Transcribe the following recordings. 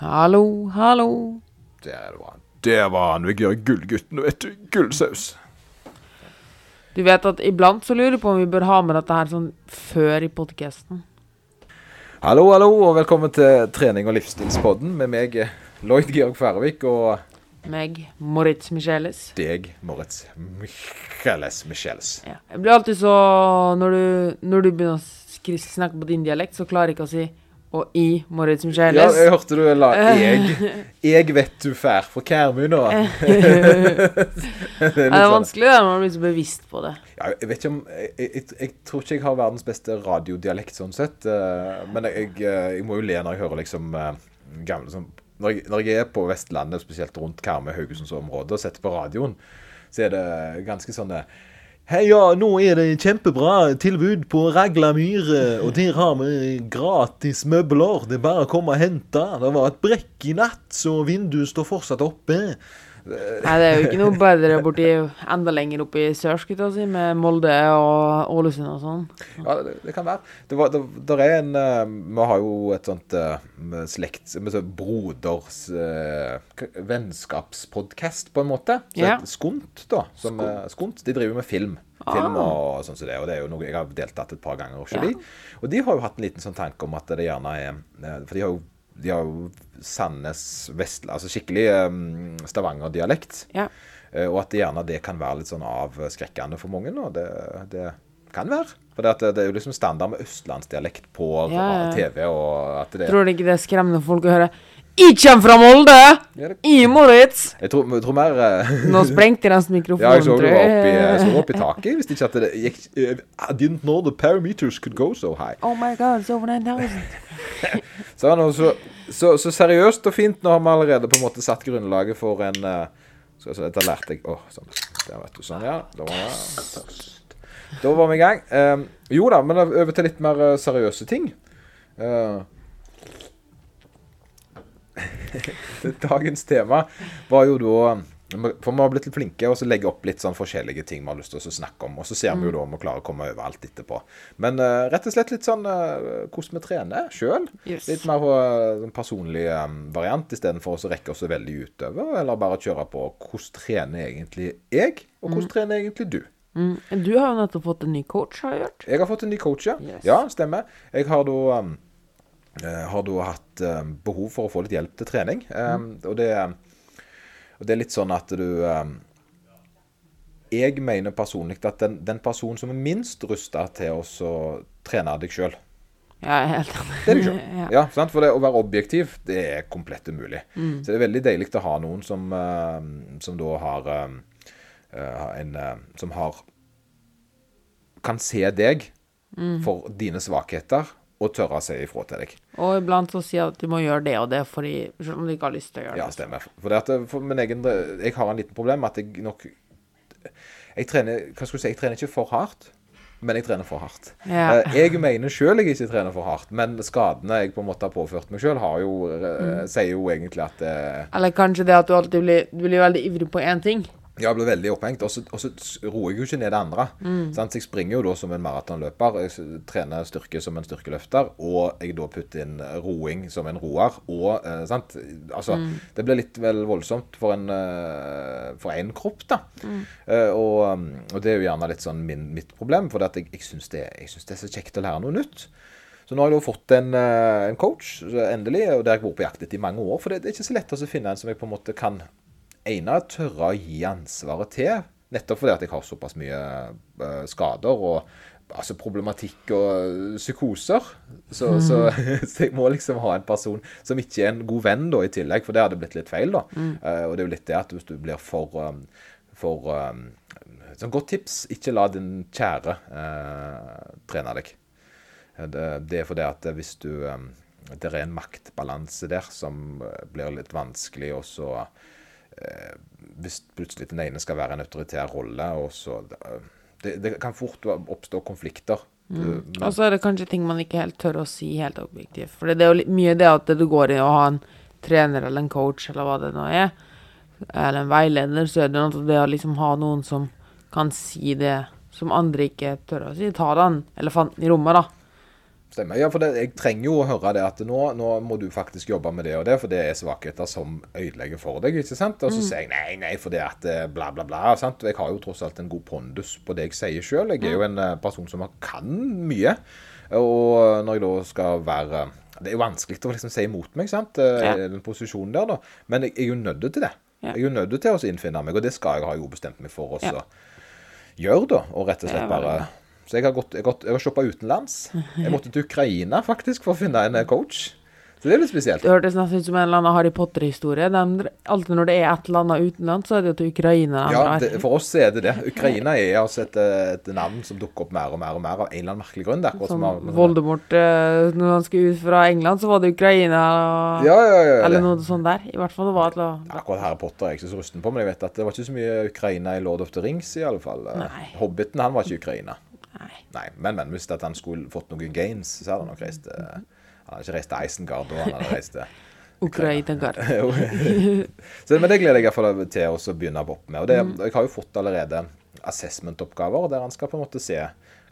Hallo, hallo. Der var han. Der var han. Jeg gjør gullgutten, vet du. Gullsaus. Du vet at iblant så lurer jeg på om vi bør ha med dette her sånn før i podkasten. Hallo, hallo, og velkommen til trening- og livsstilspodden med meg, Lloyd Georg Færvik, og Meg, Moritz Micheles. deg, Moritz Micheles Micheles. Ja. Jeg blir alltid så Når du, når du begynner å snakke på din dialekt, så klarer jeg ikke å si og i Moritz Ja, jeg hørte du la jeg. Jeg vet du fær for Karmøy nå. det er det er sånn. vanskelig da, når man blir så bevisst på det. Ja, jeg vet ikke om jeg, jeg, jeg tror ikke jeg har verdens beste radiodialekt sånn sett. eh, Men jeg, eh, jeg må jo le når jeg hører liksom eh, gamle sånn når jeg, når jeg er på Vestlandet, spesielt rundt Karmøy, Haugesundsområdet, og setter på radioen, så er det ganske sånn eh, Hei, ja, nå er det kjempebra tilbud på Ragla myre, og der har vi gratis møbler. Det er bare å komme og hente. Det var et brekk i natt, så vinduet står fortsatt oppe. Nei, det er jo ikke noe bedre borti enda lenger oppe i sør, si, med Molde og Ålesund og sånn. Ja, det, det kan være. Det, var, det, der er en uh, Vi har jo et sånt uh, slekt... Så Broders uh, vennskapspodkast, på en måte. Så Ja. Skunt, da. Som, eh, Skunt. De driver med film. Film og sånn som det. Og det er jo noe jeg har deltatt et par ganger Også, Ja. de. Og de har jo hatt en liten sånn tanke om at det gjerne er eh, For de har jo, de har jo Sandnes Vestland Altså skikkelig um, Stavanger-dialekt. Ja. Eh, Og at det gjerne det kan være litt sånn avskrekkende for mange. Og det, det kan være. For det, det, er jo liksom standard med østlandsdialekt på Ja. TV. og at det... Tror du ikke det er skremmende for folk å høre Jeg kommer fra Molde! I Moritz! Jeg tror, jeg tror mer eh, Nå sprengte jeg nesten mikrofonen, Ja, jeg så tror i, jeg så opp i taket. hvis ikke at det gikk eh, I didn't know the parameters could go so high. Oh my god, it's over 9000. Så, så, så, så seriøst og fint. Nå har vi allerede på en måte satt grunnlaget for en eh, skal jeg se, Dette lærte jeg Å, sånn. Der, vet du. Sånn, ja. Da var, da var vi i gang. Um, jo da, men over til litt mer eh, seriøse ting. Eh, Dagens tema var jo da For vi har blitt litt flinke og så legge opp litt sånn forskjellige ting vi har lyst til å snakke om. Og så ser vi jo da om vi klarer å komme over alt etterpå. Men uh, rett og slett litt sånn uh, hvordan vi trener sjøl. Yes. Litt mer på eh, en personlig um, variant istedenfor å rekke oss veldig utover. Eller bare kjøre på hvordan trener egentlig jeg, og hvordan trener egentlig du. Mm. Du har jo nettopp fått en ny coach, har jeg hørt. Jeg har fått en ny coach, ja. Yes. Ja, stemmer. Jeg har da um, har da hatt um, behov for å få litt hjelp til trening. Mm. og, det, og det er litt sånn at du Jeg mener personlig at den, den personen som er minst rusta til å trene deg sjøl, Ja, helt enig. det er deg sjøl. ja. Sant? For det å være objektiv, det er komplett umulig. Så det er veldig deilig å ha noen som, eh, som da har eh, eh, en eh, Som har Kan se deg for dine svakheter og tørre å si ifra til deg. Og iblant så sier at du må gjøre det og det, fordi, selv om du ikke har lyst til å gjøre det. Ja, stemmer. For, det at, for min egen Jeg har en liten problem at jeg nok Jeg trener Hva skal du si? Jeg trener ikke for hardt. Men jeg trener for hardt. Ja. Eh, Jeg mener sjøl jeg ikke trener for hardt, men skadene jeg på en måte har påført meg sjøl, Mm. sier jo egentlig at eh, Eller kanskje det at du alltid blir, du blir veldig ivrig på én ting. Jeg blir veldig opphengt. Og så roer jeg jo ikke ned det andre. Mm. Så jeg springer jo da som en maratonløper. Jeg trener styrke som en styrkeløfter. Og jeg da putter inn roing som en roer. Og eh, sant? Altså, Mm. det blir litt vel voldsomt for en eh, for en kropp, da. Mm. Eh, og, um, og det er jo gjerne litt sånn min, mitt problem. For jeg, jeg syns det, det er så kjekt å lære noe nytt. Så nå har jeg da fått en, eh, en coach, endelig, og det har jeg vært på jakt etter i mange år. For det, det er ikke så lett å finne en som jeg på en måte kan ene tørre å gi ansvaret til. Nettopp fordi at jeg har såpass mye eh, skader og altså problematikk og psykoser. Så, så, så jeg må liksom ha en person som ikke er en god venn da i tillegg, for det hadde blitt litt feil. da. Eh, og det er jo litt det at hvis du blir for, um, for um, Sånn godt tips, ikke la din kjære eh, trene deg. Eh, Det, det er fordi at hvis du um, Det er en maktbalanse der som eh, blir litt vanskelig, og så eh, Hvis plutselig den ene skal være en autoritær rolle, og så eh, det, det kan fort oppstå konflikter. Mm. Og så er det kanskje ting man ikke helt tør å si helt objektivt. For det er jo mye det at du går i å ha en trener eller en coach eller hva det nå er, eller en veileder, så er det noe det å liksom ha noen som kan si det som andre ikke tør å si. Ta den elefanten i rommet, da. Stemmer. Ja, for det, jeg trenger jo å høre det at nå, nå må du faktisk jobbe med det og det, for det er svakheter som ødelegger for deg. ikke sant? Og så sier jeg nei, nei, for det at eh, bla, bla, bla. sant? Jeg har jo tross alt en god pondus på det jeg sier sjøl. Jeg er jo en eh, person som kan mye. Og når jeg da skal være Det er jo vanskelig å liksom si imot meg, sant, eh, Ja. den posisjonen der, da. Men jeg, jeg er jo nødt til det. Ja. Jeg er jo nødt til å innfinne meg, og det skal jeg ha jo bestemt meg for også Ja. gjøre, da. Og rett og slett bare. Så jeg har, gått, jeg har, gått- jeg har shoppa utenlands. Jeg måtte til Ukraina faktisk for å finne en eh, coach. Så det er litt spesielt. Det hørtes nesten ut som en eller annen Harry Potter-historie. Alltid når det er et eller annet utenlands, så er det jo til Ukraina Ja, det, For oss er det det. Ukraina er altså et, eh, et navn som dukker opp mer og mer og mer av en eller annen merkelig grunn. Det er Som av- Voldemort eh, Når han skulle ut fra England, så var det Ukraina og, Ja, ja, ja. Eller noe sånt der. I hvert fall det var et eller annet. Akkurat Harry Potter er jeg ikke så rusten på, men jeg vet at det var ikke så mye Ukraina i Lord of the Rings, i alle fall. Nei. Hobbiten, han var ikke Ukraina. Nei. Nei, men, men hvis han skulle fått noen gains, så hadde han nok reist eh, Han hadde ikke reist til Isengard, da, han hadde reist til Ukraina gar. Så, men det gleder jeg i hvert fall til å begynne opp med. Og det, Mm. Jeg har jo fått allerede assessment-oppgaver der han skal på en måte se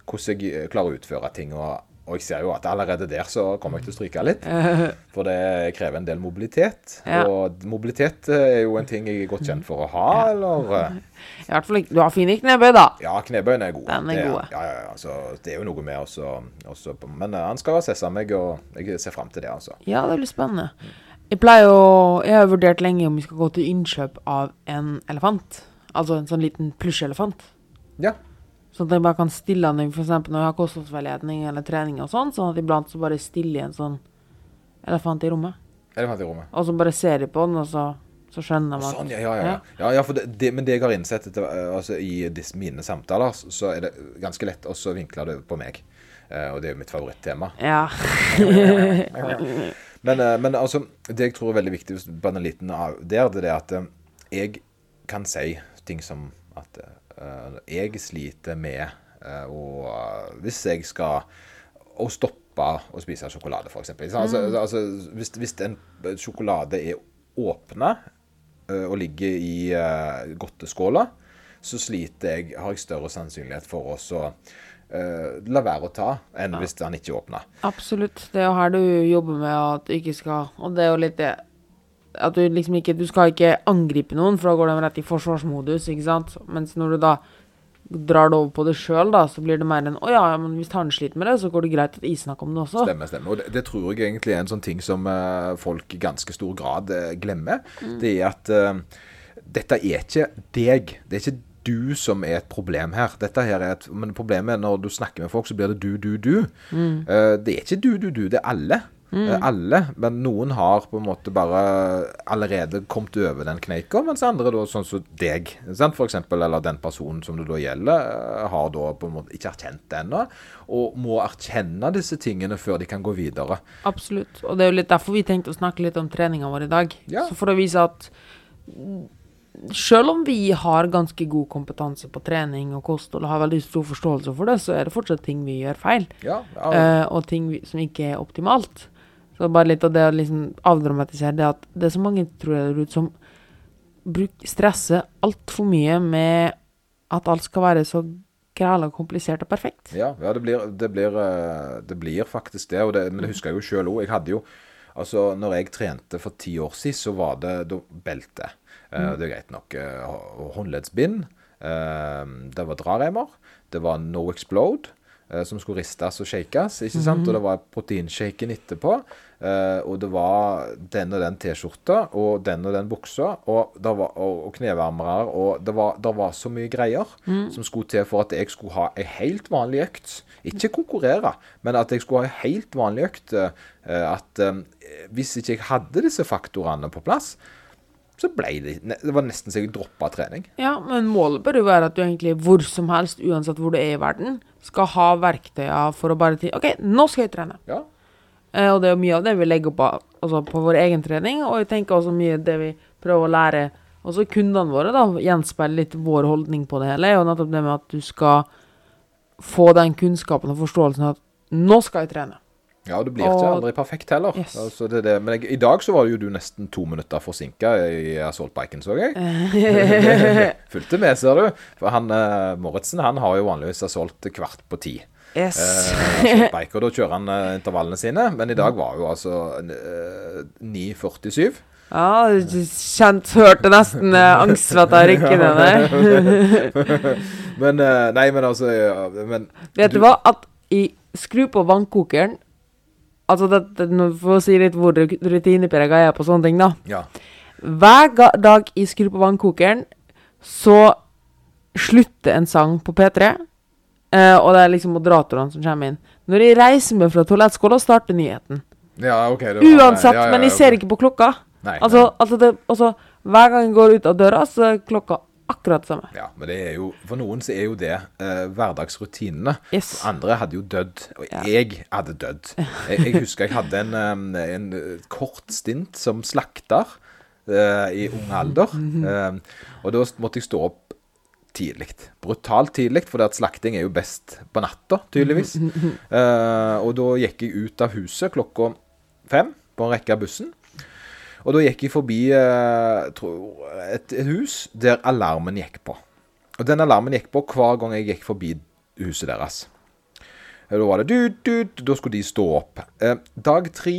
hvordan jeg klarer å utføre ting. Og, og jeg ser jo at allerede der så kommer jeg til å stryke litt. For det krever en del mobilitet. Ja. Og mobilitet eh, er jo en ting jeg er godt kjent for å ha, eller eh, I hvert fall Du har fine knebøy, da. Ja, knebøyene er gode. Den er det, gode. Ja, ja, ja. Så det er jo noe med også, også Men eh, han skal assesse meg, og jeg ser fram til det, altså. Ja, det blir spennende. Jeg pleier å Jeg har vurdert lenge om vi skal gå til innkjøp av en elefant. Altså en sånn liten plusjelefant. Ja. Sånn at jeg bare kan stille den f.eks. når jeg har kostholdsveiledning eller trening og sånn. Sånn at iblant så bare stiller jeg en sånn elefant i rommet. Elefant i rommet. Og så bare ser de på den, og så, så skjønner man. Sånn, ja, ja, ja. ja, ja det, det, men det jeg har innsett etter, altså, i disse, mine samtaler, så- er det ganske lett å vinkle det på meg. Uh, og det er jo mitt favorittema. Ja. Men, uh, men altså, det jeg tror er veldig viktig bare en liten av der, det er at uh, jeg kan si ting som at jeg sliter med eh, å Hvis jeg skal å stoppe å spise sjokolade, f.eks. Altså, altså, hvis, hvis en sjokolade er åpna eh, og ligger i uh, godteskåla, så sliter jeg, har jeg større sannsynlighet for å eh, la være å ta enn hvis den ikke åpner. Absolutt. Det er jo her du jobber med at du ikke skal Og det er jo litt det At du liksom ikke Du skal ikke angripe noen, for da går de rett i forsvarsmodus, ikke sant. Mens når du da drar det over på det sjøl, da, så blir det mer enn Å ja, men hvis han sliter med det, så går det greit at jeg snakker om det også. Stemmer, stemmer. Og det, det tror jeg egentlig er en sånn ting som uh, folk i ganske stor grad uh, glemmer. Det er at uh, dette er ikke deg. Det er ikke du som er et problem her. Dette her er et, men problemet er når du snakker med folk, så blir det du, du, du. Eh, det er ikke du, du, du. Det er alle. Eh, alle. Men noen har på en måte bare allerede kommet over den kneika, mens andre da, sånn som deg, sant? for eksempel, eller den personen som det da gjelder, eh, har da på en måte ikke erkjent det ennå, og må erkjenne disse tingene før de kan gå videre. Absolutt. Og det er jo litt derfor vi tenkte å snakke litt om treninga vår i dag. Ja. Så for å vise at selv om vi har ganske god kompetanse på trening og kosthold og har veldig stor forståelse for det, så er det fortsatt ting vi gjør feil. Ja, ja, Uh, og ting vi, som ikke er optimalt. Så bare litt av det å liksom avdramatisere det at det er så mange, tror jeg, der ute som bruk, stresser altfor mye med at alt skal være så græla komplisert og perfekt. ja, ja det, blir, det, blir, eh, det blir faktisk det, det men det husker jeg jo sjøl òg. Jeg hadde jo Altså, når jeg trente for ti år siden, så var det belte. Eh, Det er greit nok. eh, Håndleddsbind. Det var drareimer. Det var No Explode. Eh, Som skulle ristes og shakes, ikke sant? Og det var proteinshaken etterpå. eh, Og det var den og den T-skjorta og den og den buksa og, var, og, og knevarmere. Og det var, det var så mye greier som skulle til for at jeg skulle ha ei helt vanlig økt. Ikke konkurrere, men at jeg skulle ha ei helt vanlig økt. eh, At hvis ikke jeg hadde disse faktorene på plass, så ble det Det var nesten så jeg droppa trening. Ja, men målet bør jo være at du egentlig hvor som helst, uansett hvor du er i verden, skal ha verktøya for å bare si OK, nå skal jeg trene. Ja. Eh, og det er jo mye av det vi legger av, altså på vår egen trening, og jeg tenker også mye det vi prøver å lære også kundene våre, da, gjenspeiler litt vår holdning på det hele, er jo nettopp det med at du skal få den kunnskapen og forståelsen at nå skal jeg trene. Ja, det blir ikke Og- aldri perfekt heller. Yes. Altså, det, det. Men jeg, i dag så var jo du nesten to minutter forsinka i assaultbiken, så jeg. Fulgte med, ser du. For han eh, Moritzen han har jo vanligvis assault kvart på ti. Yes. Eh, biker, da kjører han eh, intervallene sine, men i dag var jo altså eh, 9.47. Ja, kjent Hørte nesten angstsvetta rykkene der. Men eh, Nei, men altså Men Vet du hva? At i Skru på vannkokeren Altså, det, det, nå For å si litt hvor rutineprega jeg er på sånne ting, da. Ja. Hver dag jeg skrur på vannkokeren så slutter en sang på P3. eh, og det er liksom moderatorene som kommer inn. Når jeg reiser meg fra toalettskåla, starter nyheten. ja, OK. Det var, Uansett, ja, ja, men jeg ser ikke på klokka. Nei, Altså, nei. altså, det, altså Hver gang jeg går ut av døra, så er klokka akkurat det samme. Ja, men det er jo For noen så er jo det eh, hverdagsrutinene. Yes. Andre hadde jo dødd. Og Ja. jeg hadde dødd. Jeg, jeg husker jeg hadde en, en eh, kort stint som slakter eh, i ung alder. Eh, og da måtte jeg stå opp tidlig. Brutalt tidlig, for at slakting er jo best på natta, tydeligvis. Eh, og da gikk jeg ut av huset klokka fem på en rekke av bussen. Og da gikk jeg forbi eh, tror, et, et hus der alarmen gikk på. Og den alarmen gikk på hver gang jeg gikk forbi huset deres. Da var det dut, dut, da skulle de stå opp. Eh, dag tre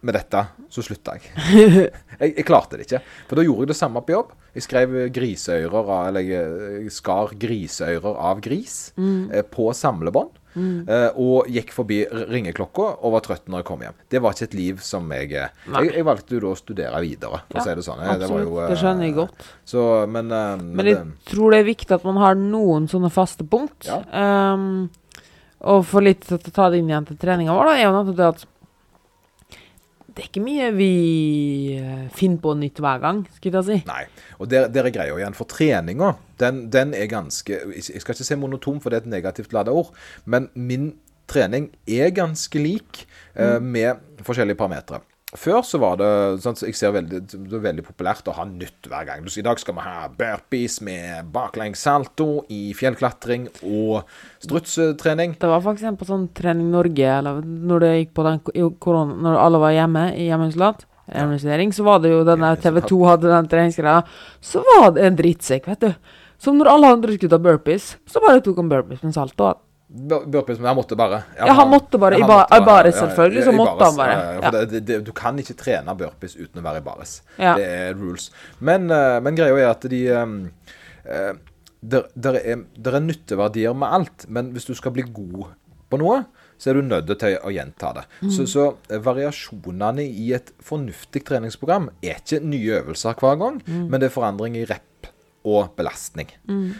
med dette, så slutta jeg. jeg. Jeg klarte det ikke. For da gjorde jeg det samme på jobb. Jeg skrev griseører eller jeg, jeg skar griseører av gris eh, på samlebånd. Eh, og gikk forbi ringeklokka og var trøtt når jeg kom hjem. Det var ikke et liv som jeg eh, Jeg, jeg valgte jo da å studere videre, for å si det sånn. Eh, var Absolutt. jo, det skjønner jeg godt. Så, men, men, Men jeg tror det er viktig at man har noen sånne faste punkt. Ja. Um, og for litt å ta det inn igjen til treninga vår, da, er jo nettopp det at det er ikke mye vi eh, finner på nytt hver gang, skulle jeg si. Nei. Og der, der er greia igjen. For treninga, den, den er ganske Jeg skal ikke si monotom, for det er et negativt lada ord. Men min trening er ganske lik eh, med forskjellige parametere. Før så var det sånn at jeg ser veldig, det er veldig populært å ha nytt hver gang. Så I dag skal vi ha burpees med baklengs salto i fjellklatring og strutsetrening. Det var på sånn Trening Norge, eller når det gikk på den korona, når alle var hjemme i hjemmeisolat, så var det jo denne TV 2 hadde den treningsgreia, så var det en drittsekk, vet du. Som når alle andre skulle ta burpees, så bare tok han burpees med salto. Bur- Burpees, men han måtte bare. Ja, han måtte bare. I han ba- måtte i baris, selvfølgelig, så måtte han bare. ja. Det, det, du kan ikke trene burpees uten å være i bares. Det er rules. Men, eh, men greia er at de um, eh, der, der, er, der er nytteverdier med alt, men hvis du skal bli god på noe, så er du nødt til å gjenta det. Mm. Så, så eh, variasjonene i et fornuftig treningsprogram er ikke nye øvelser hver gang, Mm. men det er forandring i rep og belastning.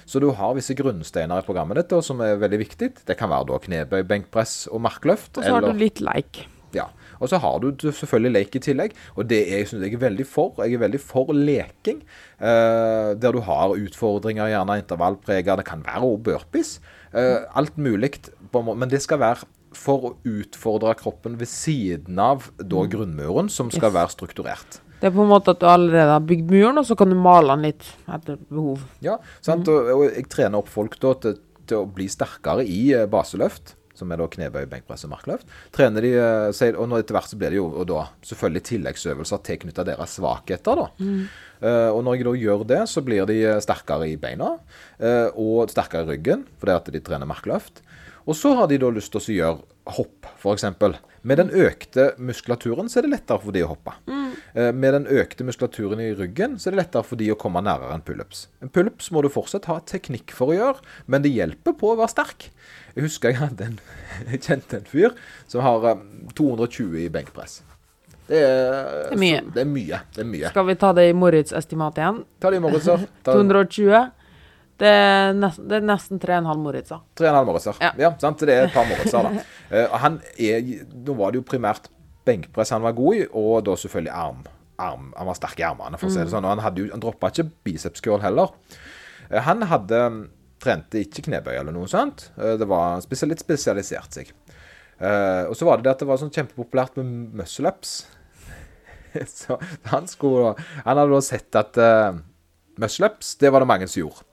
Så du har visse grunnsteiner i programmet ditt da, som er veldig viktig. Det kan være da knebøy, benkpress og markløft. Og så har eller- du litt leik. ja. Og så har du selvfølgelig lek i tillegg, og det er, synes jeg er veldig for. Jeg er veldig for leking, eh, der du har utfordringer, gjerne intervallpreger, det kan være også burpees. Eh, alt mulig, men det skal være for å utfordre kroppen ved siden av da grunnmuren, som skal være strukturert. Det er på en måte at du allerede har bygd muren, og så kan du male den litt etter behov. Ja, sant? Og, og jeg trener opp folk da til, til å bli sterkere i eh, baseløft, som er da knebøy, benkpress og markløft. Trener de, eh, og nå etter hvert så blir det jo og da selvfølgelig tilleggsøvelser tilknyttet deres svakheter. da. Eh, og når jeg da gjør det, så blir de sterkere i beina uh, og sterkere i ryggen, fordi at de trener markløft. Og så har de da lyst til å gjøre hopp, f.eks. Med den økte muskulaturen så er det lettere for de å hoppe. Eh, Med den økte muskulaturen i ryggen så er det lettere for de å komme nærmere enn pullups. En pullups må du fortsatt ha teknikk for å gjøre, men det hjelper på å være sterk. Jeg husker jeg hadde en, jeg kjente en fyr som har eh, 220 i benkpress. Det er, Det er så- Det er mye. Det er mye. Skal vi ta det i Moritz-estimat igjen? Ta det i Moritz, så. 220. Det er, nesten, det er nesten 3,5 Moritzer. Tre og en halv morgenser. Ja. Ja. sant? Det er et par morgenser, da. Eh, han er Nå var det jo primært benkpress han var god i, og da selvfølgelig arm. arm han var sterk i armene, for å si det sånn. Og han, hadde jo, han droppa ikke biceps curl heller. Eh, han hadde trente ikke knebøy eller noe sånt. Eh, det var spesial, litt spesialisert seg. Og så var det det at det var sånn kjempepopulært med muscle-ups. så han skulle Han hadde da sett at uh, muscle-ups, det var det mange som gjorde.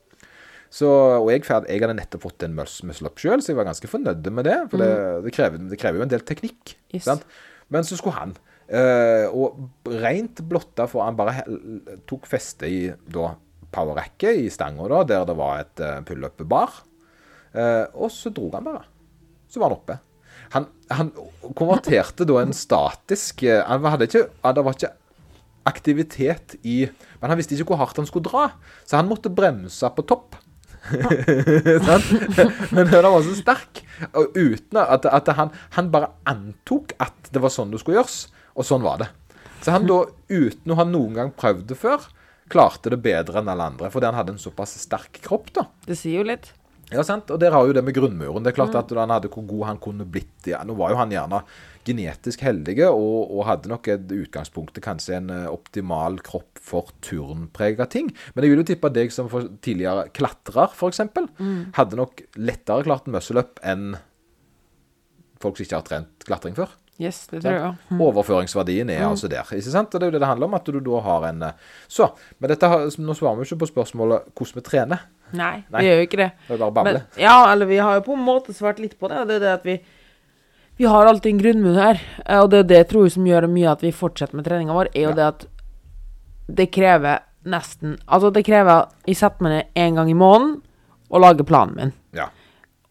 Så, og jeg, jeg hadde nettopp fått en mus- muscle-up sjøl, så jeg var ganske fornøyd med det. For det, det, krever, det krever jo en del teknikk. Yes. Sant? Men så skulle han. eh, og rent blotta for han bare tok feste i da power-racket i stanga, da, der det var et uh, pull-up-bar. Uh, og så dro han bare. så var han oppe. Han, han konverterte da en statisk Han hadde ikke, det var ikke aktivitet i Men han visste ikke hvor hardt han skulle dra, så han måtte bremse på topp. Men han var så sterk. Og uten at, at han, han bare antok at det var sånn det skulle gjøres, og sånn var det. Så han da, uten å ha noen gang prøvd det før, klarte det bedre enn alle andre. Fordi han hadde en såpass sterk kropp, da. Det sier jo litt. Ja, sant? Og der har jo det med grunnmuren. Det er klart at han hadde hvor god han kunne blitt. Ja, nå var jo han gjerne genetisk heldige og, og hadde nok et utgangspunktet kanskje en eh, optimal kropp for turnprega ting. Men jeg vil jo tippe deg som tidligere klatrer, f.eks., mm. hadde nok lettere klart muscle up enn folk som ikke har trent klatring før. Yes, det tror jeg òg. Mm. Overføringsverdien er mm. altså der. ikke sant? Og Det er jo det det handler om, at du da har en eh, Så, men dette, nå svarer vi ikke på spørsmålet hvordan vi trener. Nei, Nei, vi gjør jo ikke det. Det er bare bable. Ja, eller vi har jo på en måte svart litt på det. det er det at vi vi har alltid en grunnmur her, eh, og det er det jeg tror som gjør mye at vi fortsetter med treninga vår, er jo ja. det at det krever nesten Altså, det krever at Jeg setter meg ned én gang i måneden og lager planen min. Ja.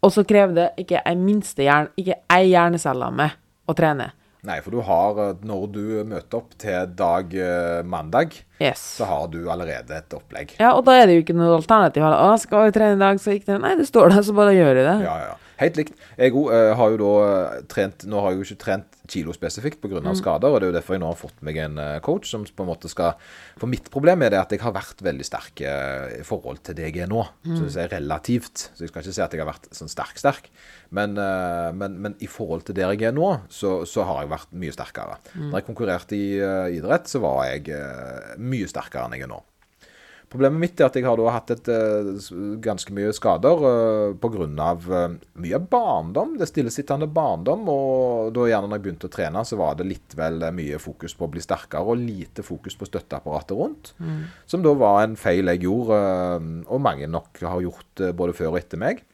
Og så krever det ikke ei minste hjerne, ikke ei hjernecelle med å trene. Nei, for du har eh, Når du møter opp til dag uh, mandag, yes. så har du allerede et opplegg. Ja, og da er det jo ikke noe alternativ. Å, skal vi trene i dag, så gikk det Nei, det står der, så bare gjør vi det. Ja, ja. Helt likt. Jeg uh, har jo da trent Nå har jeg jo ikke trent kilo spesifikt pga. Mm. skader, og det er jo derfor jeg nå har fått meg en coach som på en måte skal For mitt problem er det at jeg har vært veldig sterk i forhold til det jeg er nå. Mm. Så jeg er relativt. Så jeg skal ikke si at jeg har vært sånn sterk-sterk. Men, men, men, i forhold til der jeg er nå, så, så har jeg vært mye sterkere. Mm. Når jeg konkurrerte i uh, idrett, så var jeg uh, mye sterkere enn jeg er nå. Problemet mitt er at jeg har hatt et, uh, ganske mye skader uh, pga. Uh, mye barndom. Det stillesittende barndom. Og da gjerne når jeg begynte å trene, så var det litt vel mye fokus på å bli sterkere og lite fokus på støtteapparatet rundt. Mm. Som da var en feil jeg gjorde, og mange nok har gjort både før og etter meg.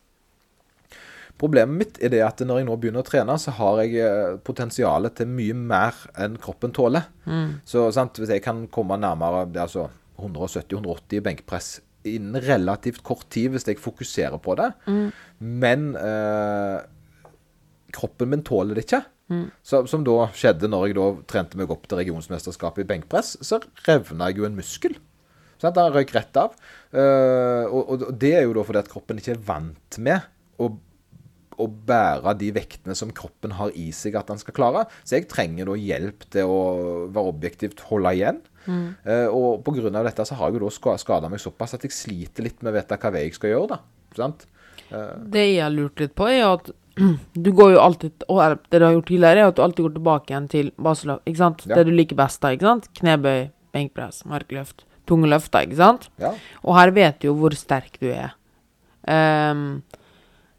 Problemet mitt er det at når jeg nå begynner å trene, så har jeg eh, potensialet til mye mer enn kroppen tåler. Mm. Så sant, hvis jeg kan komme nærmere altså 170-180 i benkpress innen relativt kort tid, hvis jeg fokuserer på det, mm. men eh, kroppen min tåler det ikke. Mm. Så, som da skjedde når jeg da trente meg opp til regionsmesterskapet i benkpress, så revna jeg jo en muskel. Sånn, Den røyk rett av. Uh, og, og, det er jo da fordi at kroppen ikke er vant med å å bære de vektene som kroppen har i seg at han skal klare. Så jeg trenger da hjelp til å være objektivt holde igjen. Mm. Uh, og pga. dette så har jeg jo da skada meg såpass at jeg sliter litt med å vite hva vei jeg skal gjøre. da. Sant? Uh, det jeg har lurt litt på, er at du går jo alltid og det du har gjort tidligere, er at du alltid går tilbake igjen til baseløft. ikke sant? Ja. Det du liker best da. ikke sant? Knebøy, benkpress, markløft, tunge løfter, ikke sant? Ja. Og her vet du jo hvor sterk du er. Um,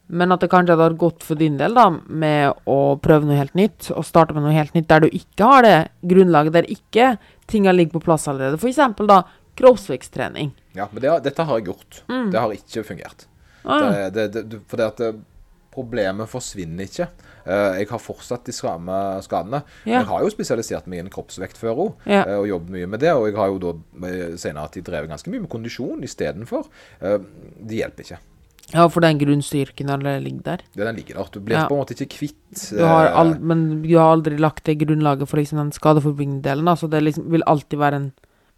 men at det kanskje hadde gått for din del da, med å prøve noe helt nytt, og starte med noe helt nytt der du ikke har det grunnlaget, der ikke tinga ligger på plass allerede. F.eks. da kroppsveksttrening. Ja, men det, dette har jeg gjort. Mm. Det har ikke fungert. Ah. Det, det, for det at problemet forsvinner ikke. Uh, jeg har fortsatt de samme skadene. Ja. Jeg har jo spesialisert meg innen kroppsvektfører ja. uh, og jobbet mye med det. Og jeg har jo da senere tid drevet ganske mye med kondisjon istedenfor. Uh, det hjelper ikke. Ja, for den grunnstyrken ligger der? Ja, den ligger der. Du blir ja. på en måte ikke kvitt all, Men du har aldri lagt det grunnlaget for liksom den skadeforebyggende delen, så det liksom vil alltid være en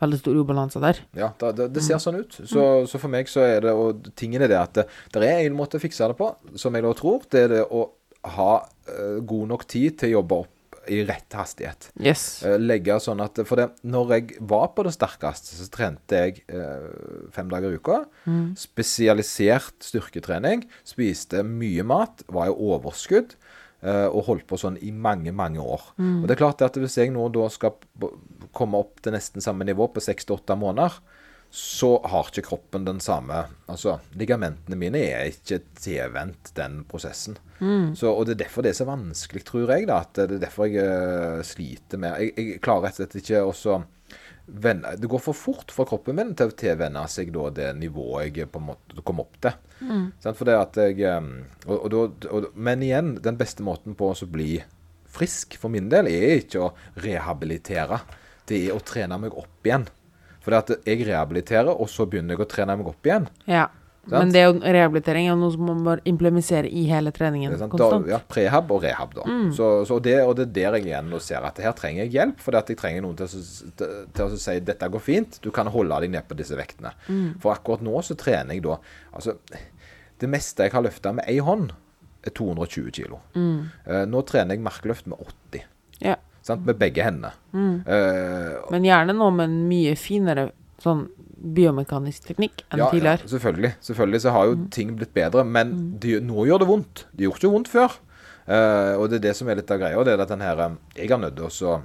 veldig stor ubalanse der. Ja, det, det, det ser mm. sånn ut. Så, mm. så, for meg så er det Og tingen er det at det, det er en måte å fikse det på, som jeg da tror. Det er det å ha uh, god nok tid til å jobbe opp i rett hastighet. Yes. Uh, legge sånn at For det, når jeg var på det sterkeste, så trente jeg eh, fem dager i uka. Mm. Spesialisert styrketrening. Spiste mye mat. Var i overskudd. Eh, og holdt på sånn i mange, mange år. Mm. Og det er klart at Hvis jeg nå da skal komme opp til nesten samme nivå på seks til åtte måneder, så har ikke kroppen den samme Altså, ligamentene mine er ikke tilvendt den prosessen. Mm. Så, og det er derfor det er så vanskelig, tror jeg, da. At det er derfor jeg uh, sliter med jeg, jeg, klarer rett og slett ikke å vende Det går for fort for kroppen min til å tilvenne seg da det nivået jeg på en måte kom opp til. Mm. For det at jeg um, og, og, og, Men igjen, den beste måten på å bli frisk for min del, er ikke å rehabilitere. Det er å trene meg opp igjen. For jeg rehabiliterer, og så begynner jeg å trene meg opp igjen. Ja. Men det er jo rehabilitering er noe som man bør implementere i hele treningen er? Da, ja, prehab og rehab, da. Så, så det, og det er der jeg igjen nå ser at her trenger jeg hjelp. For jeg trenger noen til, til, til å si dette går fint, du kan holde deg ned på disse vektene. For akkurat nå så trener jeg da Altså, det meste jeg har løfta med ei hånd, er 220 kilo. Eh, nå trener jeg markløft med 80. Ja. Sant? Med begge hendene. Eh, Men gjerne nå med en mye finere sånn biomekanisk teknikk enn ja, ja, tidligere. selvfølgelig. Selvfølgelig så har jo ting blitt bedre, men det, nå gjør det vondt. Det gjorde ikke vondt før. Uh, og det er det som er litt av greia. Det er at den her, eh, jeg har nødt til å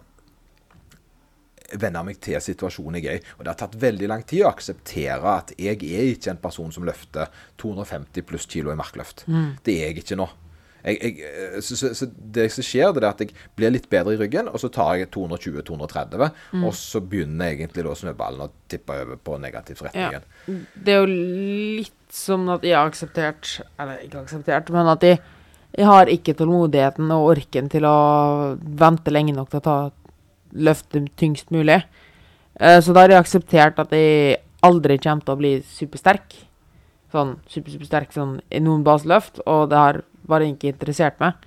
venne meg til situasjonen jeg er i. Og det har tatt veldig lang tid å akseptere at jeg er ikke en person som løfter 250 pluss kilo i markløft. Det er jeg ikke nå. Jeg, jeg, eh, så, så, så det som skjer, det er at jeg blir litt bedre i ryggen, og så tar jeg 220-230, og så begynner egentlig da snøballen å tippe over på negativ retning Ja. Det er jo litt som at jeg har akseptert Eller ikke akseptert, men at jeg, jeg har ikke tålmodigheten og orken til å vente lenge nok til å ta løfte tyngst mulig. Eh, så da har jeg akseptert at jeg aldri kommer til å bli supersterk. Sånn super, supersterk sånn, i noen baseløft, og det har bare ikke interessert meg.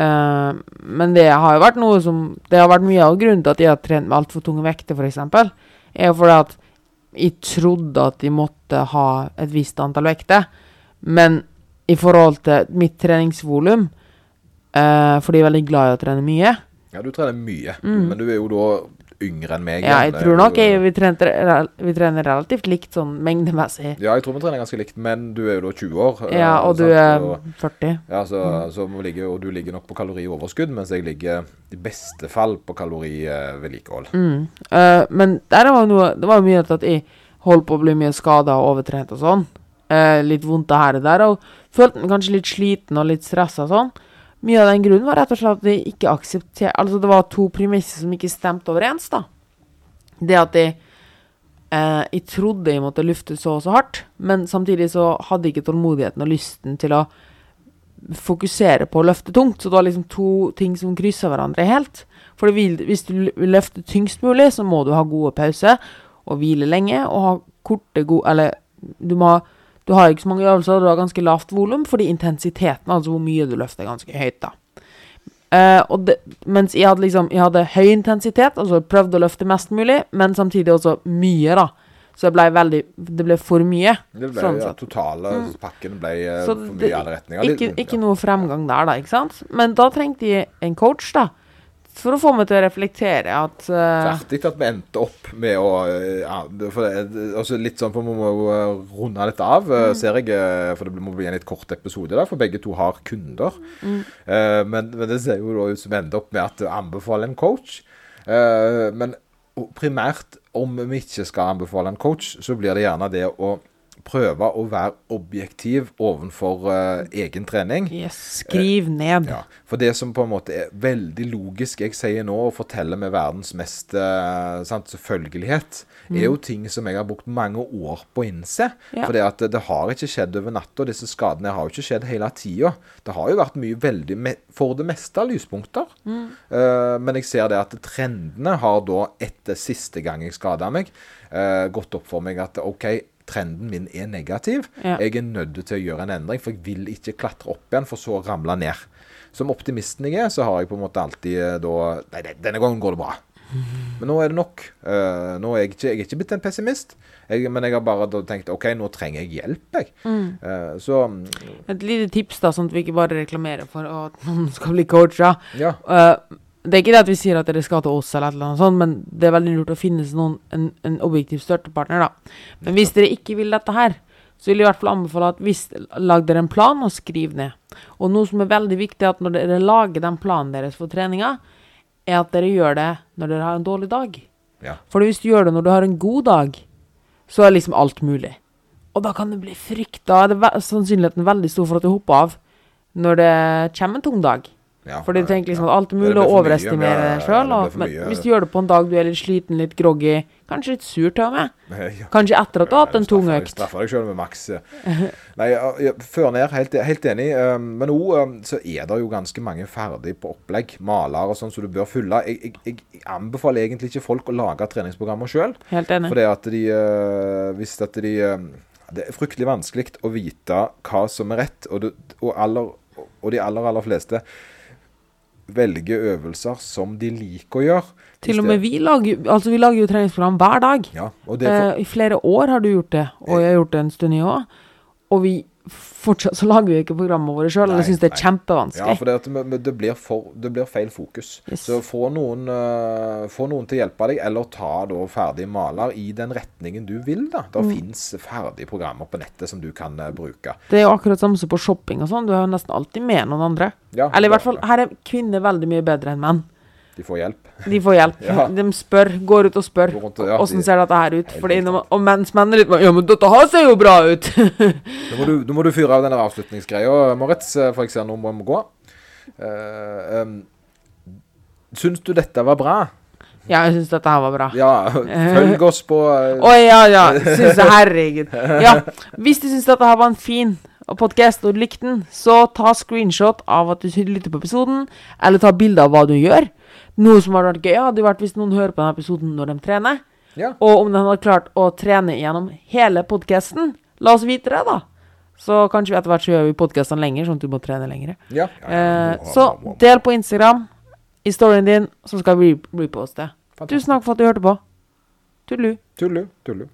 Uh, men det har jo vært noe som Det har vært mye av grunnen til at jeg har trent med altfor tunge vekter, f.eks. Er jo fordi at jeg trodde at de måtte ha et visst antall vekter. Men i forhold til mitt treningsvolum, uh, fordi jeg er veldig glad i å trene mye Ja, du trener mye, men du er jo da yngre enn meg. Ja, jeg tror nok jeg, vi, trener, vi trener relativt likt sånn mengdemessig. Ja, jeg tror vi trener ganske likt, men du er jo da 20 år. eh, Ja, og du er 40. Ja, så, Mm. så ligger, og du ligger nok på kalorioverskudd, mens jeg ligger i beste fall på kalorivedlikehold. Mm. Uh, men der var noe, det var mye at jeg holdt på å bli mye skada og overtrent og sånn. Uh, litt vondt her og der, og følte meg kanskje litt sliten og litt stressa og sånn. Mye av den grunnen var rett og slett at de ikke aksepterte Altså, det var to premisser som ikke stemte overens, da. Det at jeg eh, Jeg trodde jeg måtte lufte så og så hardt, men samtidig så hadde jeg ikke tålmodigheten og lysten til å fokusere på å løfte tungt. Så det var liksom to ting som kryssa hverandre helt. For hvis du løfter tyngst mulig, så må du ha gode pauser og hvile lenge og ha korte, gode Eller du må ha Du har ikke så mange øvelser, du har ganske lavt volum fordi intensiteten, altså hvor mye du løfter, er ganske høyt, da. Uh, det, mens jeg hadde liksom Jeg hadde høy intensitet, altså prøvde å løfte mest mulig, men samtidig også mye, da. Så det ble veldig Det ble for mye. Det ble, Sånn ja, totale pakken ble eh, for mye i alle retninger. Ikke, ikke noe fremgang der, da, ikke sant? Men da trengte jeg en coach, da. For å få meg til å reflektere at Ferdig at vi endte opp med å eh, ja, altså Litt sånn, for Vi må eh, runde litt av, Mm. eh, ser jeg. For det må bli en litt kort episode, da, for begge to har kunder. Mm. Uh, men, men det ser jo da ut som vi ender opp med at jeg anbefaler en coach. Uh, men primært, om vi ikke skal anbefale en coach, så blir det gjerne det å prøve å være objektiv overfor uh, egen trening. yes, Skriv ned. Ja, for det som på en måte er veldig logisk jeg sier nå, og forteller med verdens mest uh, sant, selvfølgelighet, er jo ting som jeg har brukt mange år på å innse. Ja. For det, at det, har ikke skjedd over natta. Disse skadene har jo ikke skjedd hele tida. Det har jo vært mye veldig, for det meste, lyspunkter. Eh, men jeg ser det at trendene har da, etter siste gang jeg skada meg, eh, gått opp for meg at OK, trenden min er negativ. Ja. Jeg er nødt til å gjøre en endring, for jeg vil ikke klatre opp igjen, for så å ramle ned. Som optimisten jeg er, så har jeg på en måte alltid eh, da Nei, denne gangen går det bra. Men nå er det nok. Uh, nå er jeg ikke, jeg er ikke blitt en pessimist, jeg, men jeg har bare da tenkt OK, nå trenger jeg hjelp, jeg. Eh, så mm, Et lite tips, da, sånn at vi ikke bare reklamerer for at noen skal bli coacha. ja. Eh, det er ikke det at vi sier at dere skal til oss, eller annet sånt, men det er veldig lurt å finne noen, en, en objektiv støttepartner. da. Men hvis dere ikke vil dette her, så vil jeg i hvert fall anbefale at hvis, lag dere en plan og skriv ned. Og noe som er veldig viktig, er at når dere lager den planen deres for treninga, er at dere gjør det når dere har en dårlig dag. Ja. For hvis du gjør det når du har en god dag, så er liksom alt mulig. Og da kan det bli frykta. Det er sannsynligheten veldig stor for at du hopper av når det kommer en tung dag. Ja, For du tenker liksom ja. at alt er mulig å overestimere deg sjøl. det for Men hvis du gjør det på en dag du er litt sliten, litt groggy, kanskje litt sur til og med, Ja. kanskje etter at du har hatt en tung økt Straffer deg sjøl med maks. Nei, før ned, helt, helt enig. um, Men òg så er det jo ganske mange ferdig på opplegg. Maler og sånn som du bør fylle. Jeg, jeg, jeg, anbefaler egentlig ikke folk å lage treningsprogrammer sjøl. Helt enig. Fordi at de uh, Hvis at de uh, det er fryktelig vanskelig å vite hva som er rett, og, du, og, aller, og de aller, aller fleste velger øvelser som de liker å gjøre. Til og med vi lager, altså vi lager jo treningsprogram hver dag. Ja, for, Eh, I flere år har du gjort det, og jeg har gjort det en stund, i òg. Og vi fortsatt så lager vi ikke programmene våre sjøl, eller syns det er nei. kjempevanskelig. Ja, for det, det, blir for, det blir feil fokus. Yes. Så få noen, uh, få noen til å hjelpe deg, eller ta da ferdig maler i den retningen du vil. da. Det Mm. finnes ferdige programmer på nettet som du kan uh, bruke. Det er jo akkurat samme som på shopping og sånn. Du er jo nesten alltid med noen andre. Ja, Eller i hvert fall, her er kvinner veldig mye bedre enn menn. De får hjelp. De får hjelp. Ja. De spør, går ut og spør rundt ja, åssen de- ser dette her ut. Fordi når og mens mennene dine Ja, men dette her ser jo bra ut! Nå må du, nå må du fyre av denne avslutningsgreia, Moritz, eh, for jeg ser nå må vi gå. Uh, um, syns du dette var bra? ja, jeg syns dette her var bra. Ja, følg oss på Å uh... oh, ja, ja. Syns herregud. Ja. Hvis du syns dette her var en fin podkast og likte den, så ta screenshot av at du lytter på episoden, eller ta bilde av hva du gjør. Noe som hadde vært gøy, hadde vært hvis noen hører på denne episoden når de trener. Ja. Og om de hadde klart å trene gjennom hele podkasten. La oss vite det, da. Så kanskje vi etter hvert så gjør vi podkastene lenger, sånn at du må trene lenger. ja. Eh, så del på Instagram i storyen din, så skal vi reposte. Tusen takk for at du hørte på. Tullu. Tullu, tullu.